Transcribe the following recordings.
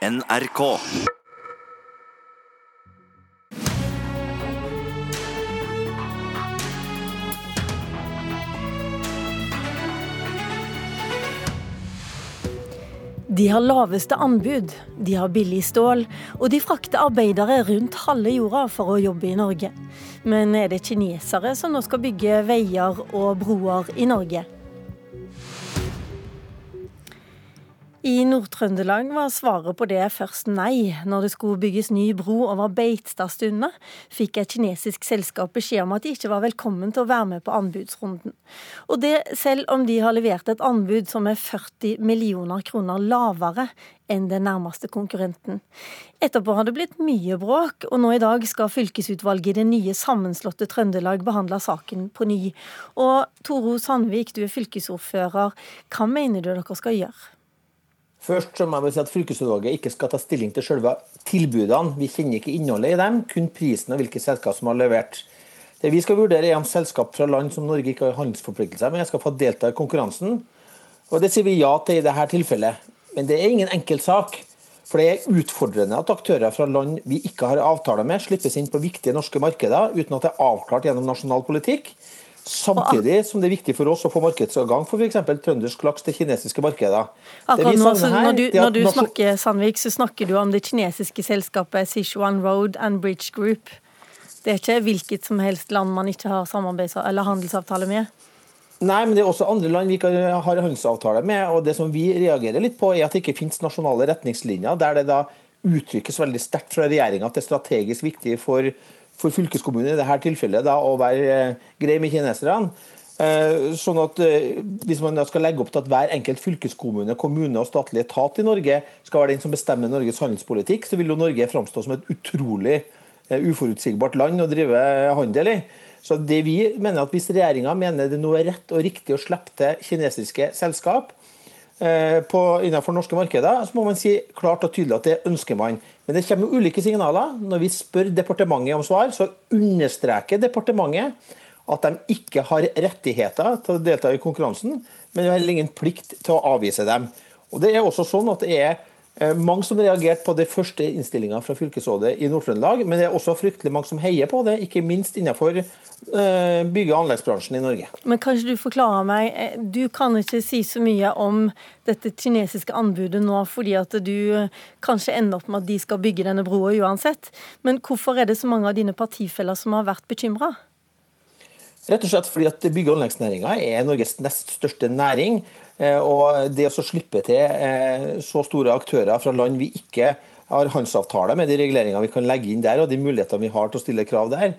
NRK. De har laveste anbud, de har billig stål, og de frakter arbeidere rundt halve jorda for å jobbe i Norge. Men er det kinesere som nå skal bygge veier og broer i Norge? I Nord-Trøndelag var svaret på det først nei. Når det skulle bygges ny bro over Beitstadstunet, fikk et kinesisk selskap beskjed om at de ikke var velkommen til å være med på anbudsrunden. Og det selv om de har levert et anbud som er 40 millioner kroner lavere enn den nærmeste konkurrenten. Etterpå har det blitt mye bråk, og nå i dag skal fylkesutvalget i det nye sammenslåtte Trøndelag behandle saken på ny. Og Toro Sandvik, du er fylkesordfører. Hva mener du dere skal gjøre? Først så må jeg si at Fylkesutvalget ikke skal ta stilling til selve tilbudene. Vi kjenner ikke innholdet i dem, kun prisen og hvilke selskap som har levert. Det vi skal vurdere er om selskap fra land som Norge ikke har handelsforpliktelser med, skal få delta i konkurransen. Og Det sier vi ja til i dette tilfellet. Men det er ingen enkel sak. For det er utfordrende at aktører fra land vi ikke har avtaler med, slippes inn på viktige norske markeder uten at det er avklart gjennom nasjonal politikk. Samtidig som det er viktig for oss å få markedsadgang for f.eks. trøndersk laks til kinesiske markeder. Akkurat nå, her, når du, når du snakker Sandvik, så snakker du om det kinesiske selskapet Sichuan Road and Bridge Group. Det er ikke hvilket som helst land man ikke har eller handelsavtale med? Nei, men det er også andre land vi ikke har handelsavtale med. og Det som vi reagerer litt på, er at det ikke finnes nasjonale retningslinjer der det da uttrykkes veldig sterkt fra regjeringa at det er strategisk viktig for for fylkeskommunen i dette tilfellet da, å være eh, grei med kineserne. Eh, sånn at eh, Hvis man skal legge opp til at hver enkelt fylkeskommune, kommune og statlig etat i Norge skal være den som bestemmer Norges handelspolitikk, så vil jo Norge framstå som et utrolig uforutsigbart land å drive handel i. Så det vi mener at Hvis regjeringa mener det nå er rett og riktig å slippe til kinesiske selskap, på, innenfor norske markeder, så må man si klart og tydelig at det ønsker man. Men det kommer ulike signaler. Når vi spør departementet om svar, så understreker departementet at de ikke har rettigheter til å delta i konkurransen, men de har heller ingen plikt til å avvise dem. Og det er også sånn at det er Eh, mange som reagerte på det første innstillinga fra fylkesrådet i Nord-Trøndelag, men det er også fryktelig mange som heier på det, ikke minst innenfor eh, bygge- og anleggsbransjen i Norge. Men Kanskje du forklarer meg, eh, du kan ikke si så mye om dette kinesiske anbudet nå, fordi at du kanskje ender opp med at de skal bygge denne broa uansett. Men hvorfor er det så mange av dine partifeller som har vært bekymra? Rett og slett fordi at bygge- og anleggsnæringa er Norges nest største næring. Eh, og det å slippe til eh, så store aktører fra land vi ikke har handelsavtale med, de reguleringene vi kan legge inn der og de mulighetene vi har til å stille krav der,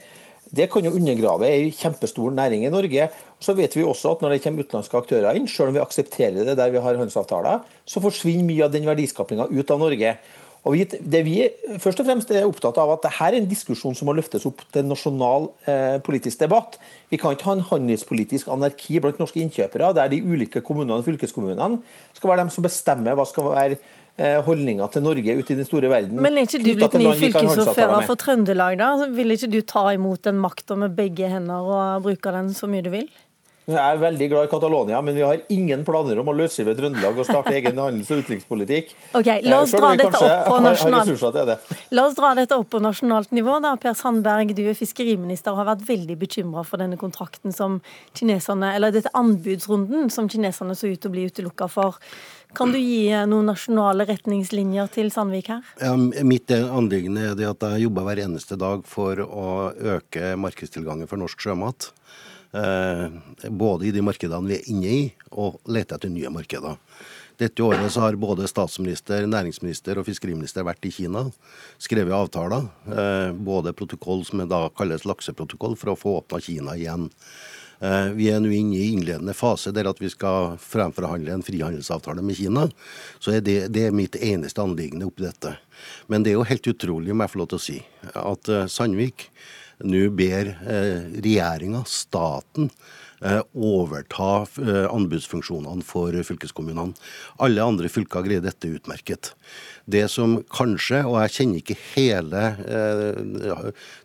det kan jo undergrave ei kjempestor næring i Norge. Så vet vi også at når det kommer utenlandske aktører inn, selv om vi aksepterer det der vi har handelsavtaler, så forsvinner mye av den verdiskapinga ut av Norge. Og vi, det vi først og fremst er opptatt av at dette er en diskusjon som må løftes opp til nasjonal eh, politisk debatt. Vi kan ikke ha en handelspolitisk anarki blant norske innkjøpere, der de ulike kommunene og fylkeskommunene skal være dem som bestemmer hva skal være eh, holdninga til Norge ute i den store verden. Men er ikke du blitt ny fylkesordfører for Trøndelag, da? Vil ikke du ta imot den makta med begge hender og bruke den så mye du vil? Jeg er veldig glad i Catalonia, men vi har ingen planer om å løsrive Trøndelag og starte egen handels- og utenrikspolitikk. Ok, La oss dra dette opp på nasjonalt La oss dra dette opp på nasjonalt nivå. da. Per Sandberg, du er fiskeriminister og har vært veldig bekymra for denne kontrakten som kineserne, eller dette anbudsrunden som kineserne så ut til å bli utelukka for. Kan du gi noen nasjonale retningslinjer til Sandvik her? Ja, mitt anliggende er at jeg jobber hver eneste dag for å øke markedstilgangen for norsk sjømat. Eh, både i de markedene vi er inne i, og lete etter nye markeder. Dette året så har både statsminister, næringsminister og fiskeriminister vært i Kina. Skrevet avtaler. Eh, både protokoll som da kalles lakseprotokoll, for å få åpna Kina igjen. Eh, vi er nå inne i innledende fase der at vi skal fremforhandle en frihandelsavtale med Kina. Så er det, det er mitt eneste anliggende oppi dette. Men det er jo helt utrolig, må jeg få lov til å si, at Sandvik nå ber eh, regjeringa, staten, eh, overta eh, anbudsfunksjonene for fylkeskommunene. Alle andre fylker greier dette utmerket. Det som kanskje, og jeg kjenner ikke hele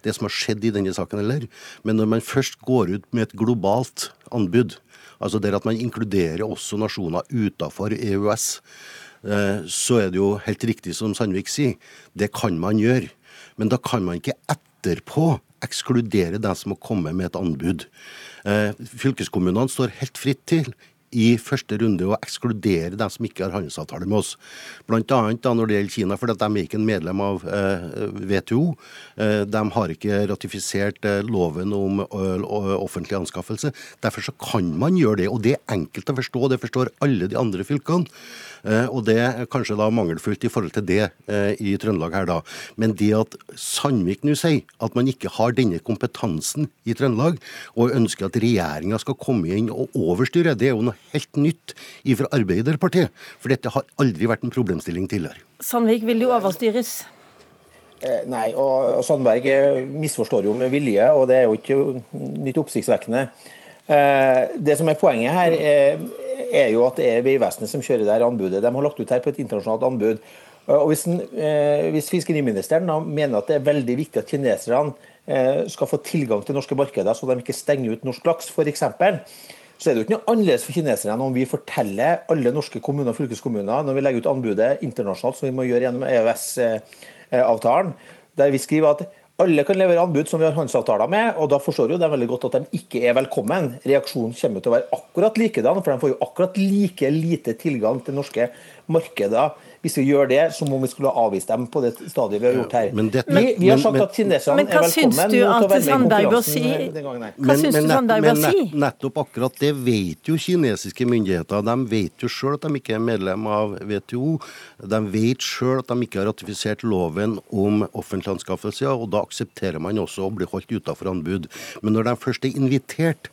det som har skjedd i denne saken heller, men når man først går ut med et globalt anbud, altså der at man inkluderer også nasjoner utenfor EØS, så er det jo helt riktig som Sandvik sier, det kan man gjøre. Men da kan man ikke etterpå ekskludere deg som må komme med et anbud. Fylkeskommunene står helt fritt til i første runde å ekskludere dem som ikke har handelsavtale med oss. Blant annet da når det gjelder Kina, for de er ikke en medlem av eh, WTO. Eh, de har ikke ratifisert eh, loven om offentlig anskaffelse. Derfor så kan man gjøre det. Og det er enkelt å forstå, det forstår alle de andre fylkene. Og det er kanskje da mangelfullt i forhold til det i Trøndelag her, da. Men det at Sandvik nå sier at man ikke har denne kompetansen i Trøndelag, og ønsker at regjeringa skal komme inn og overstyre, det er jo noe helt nytt fra Arbeiderpartiet. For dette har aldri vært en problemstilling tidligere. Sandvik, vil du overstyres? Eh, nei, og Sandberg eh, misforstår jo med vilje, og det er jo ikke nytt oppsiktsvekkende. Eh, det som er Poenget her er jo at det er Vegvesenet som kjører det her anbudet. De har lagt ut her på et internasjonalt anbud. Og Hvis, hvis fiskeriministeren mener at det er veldig viktig at kineserne skal få tilgang til norske markeder, så de ikke stenger ut norsk laks f.eks., så er det jo ikke noe annerledes for kineserne om vi forteller alle norske kommuner og fylkeskommuner når vi legger ut anbudet internasjonalt, som vi må gjøre gjennom EØS-avtalen, der vi skriver at alle kan levere anbud som vi har handelsavtaler med, og da forstår jo de veldig godt at de ikke er velkommen. Reaksjonen kommer til å være akkurat likedan, for de får jo akkurat like lite tilgang til norske markeder hvis vi gjør det, som om vi skulle avvist dem på det stadiet vi har gjort her. Men det, vi, vi, har sagt at kineserne er velkommen til å være med i konkurransen den gangen her. Hva syns du Sandberg bør si? Nettopp akkurat det vet jo kinesiske myndigheter. De vet jo sjøl at de ikke er medlem av WTO. De vet sjøl at de ikke har ratifisert loven om offentlige anskaffelser, og da aksepterer man også å bli holdt utenfor anbud. Men når de først er invitert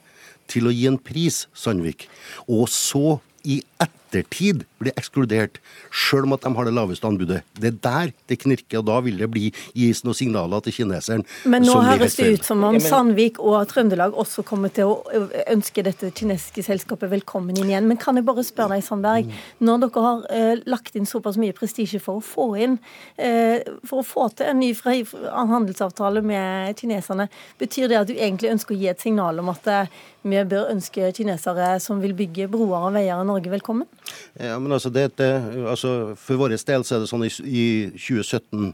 til å gi en pris, Sandvik, og så i ettertid blir ekskludert, sjøl om at de har det laveste anbudet. Det er der det knirker, og da vil det bli gis noen signaler til kineseren. Men nå høres det ut som om Sandvik og Trøndelag også kommer til å ønske dette kinesiske selskapet velkommen inn igjen. Men kan jeg bare spørre deg, Sandberg, når dere har eh, lagt inn såpass mye prestisje for å få inn eh, for å få til en ny handelsavtale med kineserne, betyr det at du egentlig ønsker å gi et signal om at eh, vi bør ønske kinesere som vil bygge broer og veier i Norge, velkommen? Ja, men altså, det, altså For vår del så er det sånn i, i 2017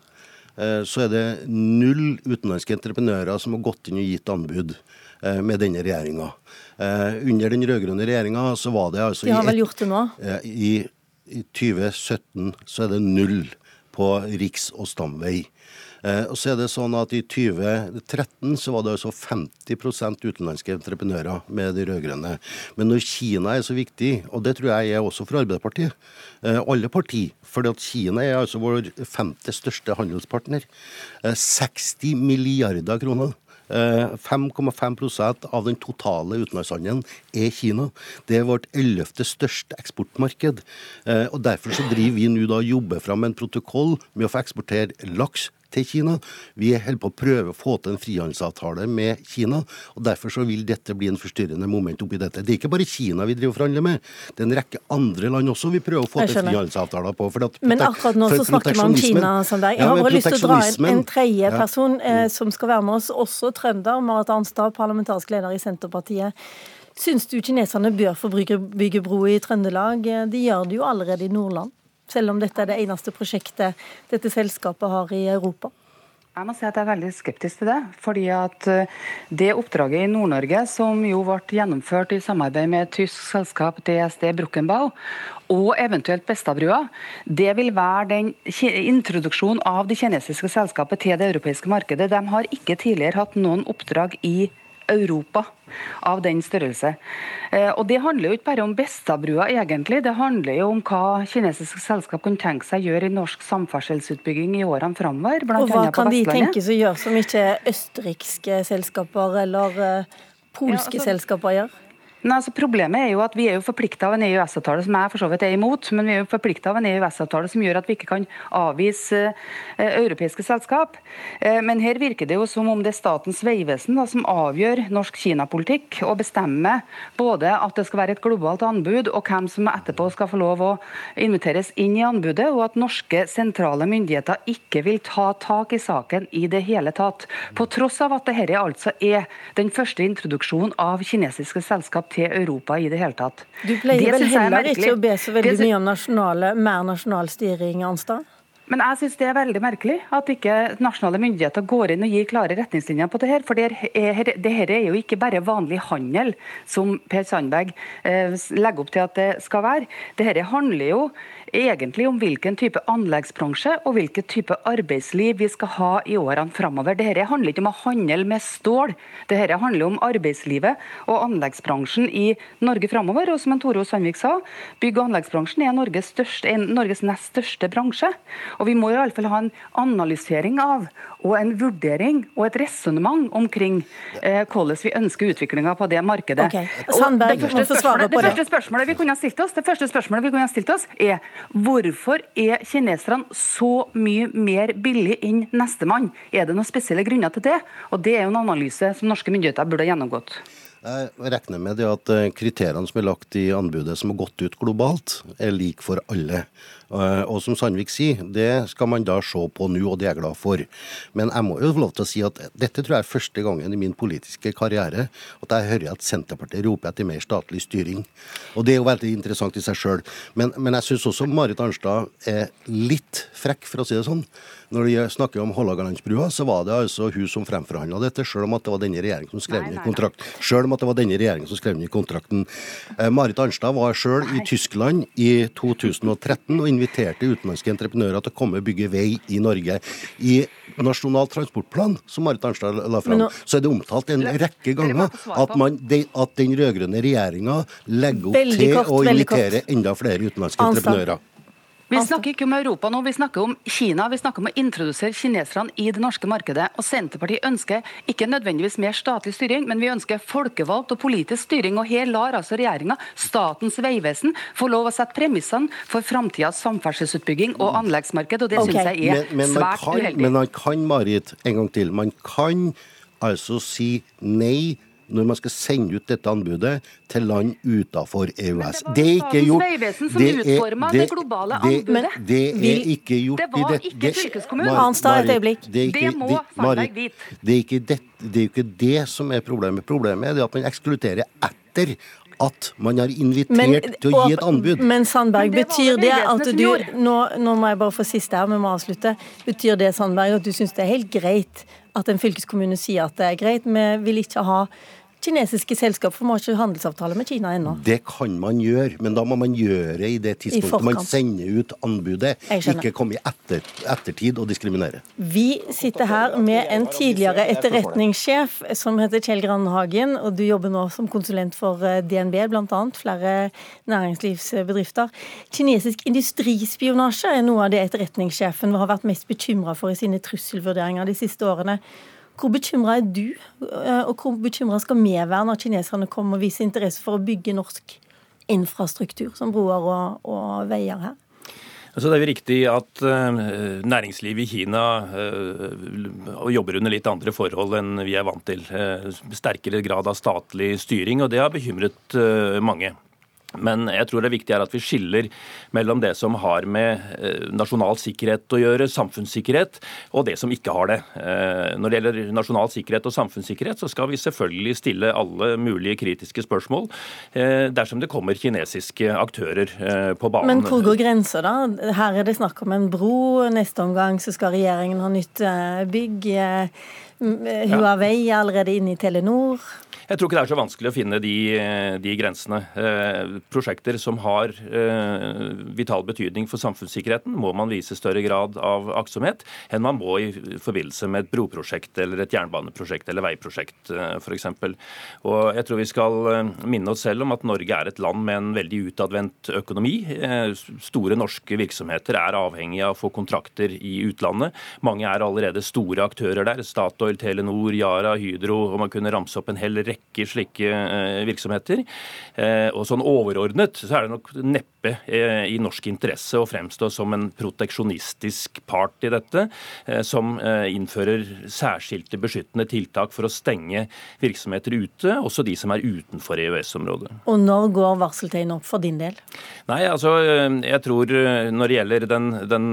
eh, så er det null utenlandske entreprenører som har gått inn og gitt anbud eh, med denne regjeringa. Eh, under den rød-grønne regjeringa så var det altså De har vel gjort det nå? Eh, I, I 2017 så er det null på riks- og stamvei. Eh, og så er det sånn at I 2013 så var det altså 50% utenlandske entreprenører med de rød-grønne. Men når Kina er så viktig, og det tror jeg er også for Arbeiderpartiet, eh, alle partier, at Kina er altså vår femte største handelspartner. 60 eh, milliarder kroner. 5,5% av den totale utenlandshandelen er Kina. Det er vårt ellevte største eksportmarked. og Derfor så driver vi nå da jobber fram en protokoll med å få eksportere laks til Kina. Vi holder på å prøve å få til en frihandelsavtale med Kina. og Derfor så vil dette bli en forstyrrende moment oppi dette. Det er ikke bare Kina vi driver forhandler med, det er en rekke andre land også vi prøver å få til frihandelsavtaler på. At, men akkurat nå så snakker man om Kina, Sandberg. Jeg har bare lyst til å dra inn en tredje person eh, som skal være med oss, også trønder. Marit Arnstad, parlamentarisk leder i Senterpartiet. Syns du kineserne bør få bygge bro i Trøndelag? De gjør det jo allerede i Nordland selv om dette er det eneste prosjektet dette selskapet har i Europa? Jeg må si at jeg er veldig skeptisk til det. fordi at eh, Det oppdraget i Nord-Norge, som jo ble gjennomført i samarbeid med et tysk selskap DSD Bruckenbau, og eventuelt Bestabrua, det vil være den introduksjonen av det kinesiske selskapet til det europeiske markedet. De har ikke tidligere hatt noen oppdrag i Europa av den størrelse. Eh, og Det handler jo ikke bare om Bestabrua, egentlig. Det handler jo om hva kinesiske selskap kan tenke seg å gjøre i norsk samferdselsutbygging i årene framover. Og hva kan de tenkes å gjøre som ikke østerrikske selskaper eller eh, polske ja, altså, selskaper gjør? Nei, altså Problemet er jo at vi er jo forplikta av en EØS-avtale som jeg for så vidt er imot, men vi er jo forplikta av en EØS-avtale som gjør at vi ikke kan avvise eh, europeiske selskap. Eh, men her virker det jo som om det er Statens vegvesen som avgjør norsk Kina-politikk og bestemmer både at det skal være et globalt anbud, og hvem som etterpå skal få lov å inviteres inn i anbudet, og at norske sentrale myndigheter ikke vil ta tak i saken i det hele tatt. På tross av at dette altså er den første introduksjonen av kinesiske selskap til Europa i det hele tatt. Du pleier vel heller ikke å be så veldig mye om nasjonale, mer nasjonal styring, Arnstad? Men jeg syns det er veldig merkelig at ikke nasjonale myndigheter går inn og gir klare retningslinjer på det her. For det her, det her er jo ikke bare vanlig handel, som Per Sandberg eh, legger opp til at det skal være. Det her handler jo egentlig om hvilken type anleggsbransje og hvilken type arbeidsliv vi skal ha i årene framover. Dette handler ikke om å handle med stål, dette handler om arbeidslivet og anleggsbransjen i Norge framover. Og som Toro Sandvik sa, bygg- og anleggsbransjen er Norges, største, Norges nest største bransje. Og vi må i alle fall ha en analysering av og en vurdering og et resonnement omkring eh, hvordan vi ønsker utviklinga på det markedet. Okay. Sandberg, det, første spørsmålet, det første spørsmålet vi kunne ha stilt oss, det første spørsmålet vi kunne ha stilt oss er Hvorfor er kineserne så mye mer billig enn nestemann? Er det noen spesielle grunner til det? Og Det er jo en analyse som norske myndigheter burde ha gjennomgått. Jeg regner med det at eh, kriteriene som er lagt i anbudet som har gått ut globalt, er like for alle. Eh, og som Sandvik sier, det skal man da se på nå, og det er jeg glad for. Men jeg må jo få lov til å si at dette tror jeg er første gangen i min politiske karriere at jeg hører at Senterpartiet roper etter mer statlig styring. Og det er jo veldig interessant i seg sjøl. Men, men, jeg syns også Marit Arnstad er litt frekk, for å si det sånn. Når vi snakker om Hålogalandsbrua, så var det altså hun som fremforhandla dette, sjøl om at det var denne regjeringen som skrev ned kontrakt. Selv om at det var denne regjeringen som skrev ned kontrakten. Eh, Marit Arnstad var sjøl i Tyskland i 2013 og inviterte utenlandske entreprenører til å komme og bygge vei i Norge. I Nasjonal transportplan, som Marit Arnstad la fram, nå, så er det omtalt en rekke ganger at, man, de, at den rød-grønne regjeringa legger opp til kort, å invitere enda flere utenlandske entreprenører. Vi snakker ikke om Europa nå, vi snakker om Kina. Vi snakker om å introdusere kineserne i det norske markedet. Og Senterpartiet ønsker ikke nødvendigvis mer statlig styring, men vi ønsker folkevalgt og politisk styring. Og her lar altså regjeringa, Statens vegvesen, få lov å sette premissene for framtidas samferdselsutbygging og anleggsmarked, og det okay. syns jeg er men, men svært kan, uheldig. Men man kan, Marit, en gang til, man kan altså si nei når man skal sende ut dette anbudet til land utenfor EØS. Det er ikke gjort Det er, det, det, det er ikke gjort Det var ikke fylkeskommunen. Arnstad, et øyeblikk. Det må Sandberg vite. Det er ikke det, det er ikke det som er problemet. Problemet er at man ekskluderer etter at man har invitert men, til å gi et anbud. Men Sandberg, men det betyr det at du nå, nå, må jeg bare få siste her, vi må avslutte. Betyr det Sandberg, at du syns det er helt greit at en fylkeskommune sier at det er greit, vi vil ikke ha kinesiske selskap, for man har ikke handelsavtale med Kina ennå. Det kan man gjøre, men da må man gjøre det i det tidspunktet I man sender ut anbudet. Ikke komme i etter, ettertid og diskriminere. Vi sitter her med en tidligere etterretningssjef som heter Kjell Grandhagen, og du jobber nå som konsulent for eh, DNB, bl.a. flere næringslivsbedrifter. Kinesisk industrispionasje er noe av det etterretningssjefen har vært mest bekymra for i sine trusselvurderinger de siste årene. Hvor bekymra er du, eh, og hvor bekymra skal vi være når kineserne kommer og viser interesse for å bygge norsk infrastruktur, som broer og, og veier her? Altså det er jo riktig at uh, næringslivet i Kina uh, jobber under litt andre forhold enn vi er vant til. Sterkere grad av statlig styring, og det har bekymret mange. Men jeg tror det viktige er at vi skiller mellom det som har med eh, nasjonal sikkerhet å gjøre, samfunnssikkerhet, og det som ikke har det. Eh, når det gjelder nasjonal sikkerhet og samfunnssikkerhet, så skal vi selvfølgelig stille alle mulige kritiske spørsmål eh, dersom det kommer kinesiske aktører på banen. Men hvor går grensa, da? Her er det snakk om en bro. Neste omgang så skal regjeringen ha nytt bygg. Huawei er allerede inne i Telenor. Jeg tror ikke det er så vanskelig å finne de, de grensene. Eh, prosjekter som har eh, vital betydning for samfunnssikkerheten, må man vise større grad av aktsomhet enn man må i forbindelse med et broprosjekt eller et jernbaneprosjekt eller veiprosjekt for f.eks. Og jeg tror vi skal eh, minne oss selv om at Norge er et land med en veldig utadvendt økonomi. Eh, store norske virksomheter er avhengige av å få kontrakter i utlandet. Mange er allerede store aktører der. Statoil, Telenor, Yara, Hydro, og man kunne ramse opp en hel rekke rekke slike eh, virksomheter. Eh, og sånn overordnet så er det nok neppe eh, i norsk interesse å fremstå som en proteksjonistisk part i dette, som innfører særskilte beskyttende tiltak for å stenge virksomheter ute, også de som er utenfor EØS-området. Og når går varseltegnet opp for din del? Nei, altså jeg tror når det gjelder den, den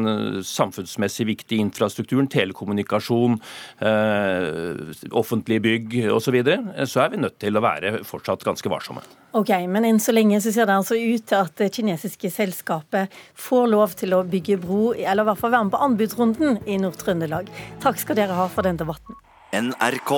samfunnsmessig viktige infrastrukturen, telekommunikasjon, offentlige bygg osv., så, videre, så er vi vi nødt til å være fortsatt ganske varsomme. Ok, Men enn så lenge så ser det altså ut til at det kinesiske selskapet får lov til å bygge bro, eller i hvert fall være med på anbudsrunden i Nord-Trøndelag. Takk skal dere ha for den debatten. NRK.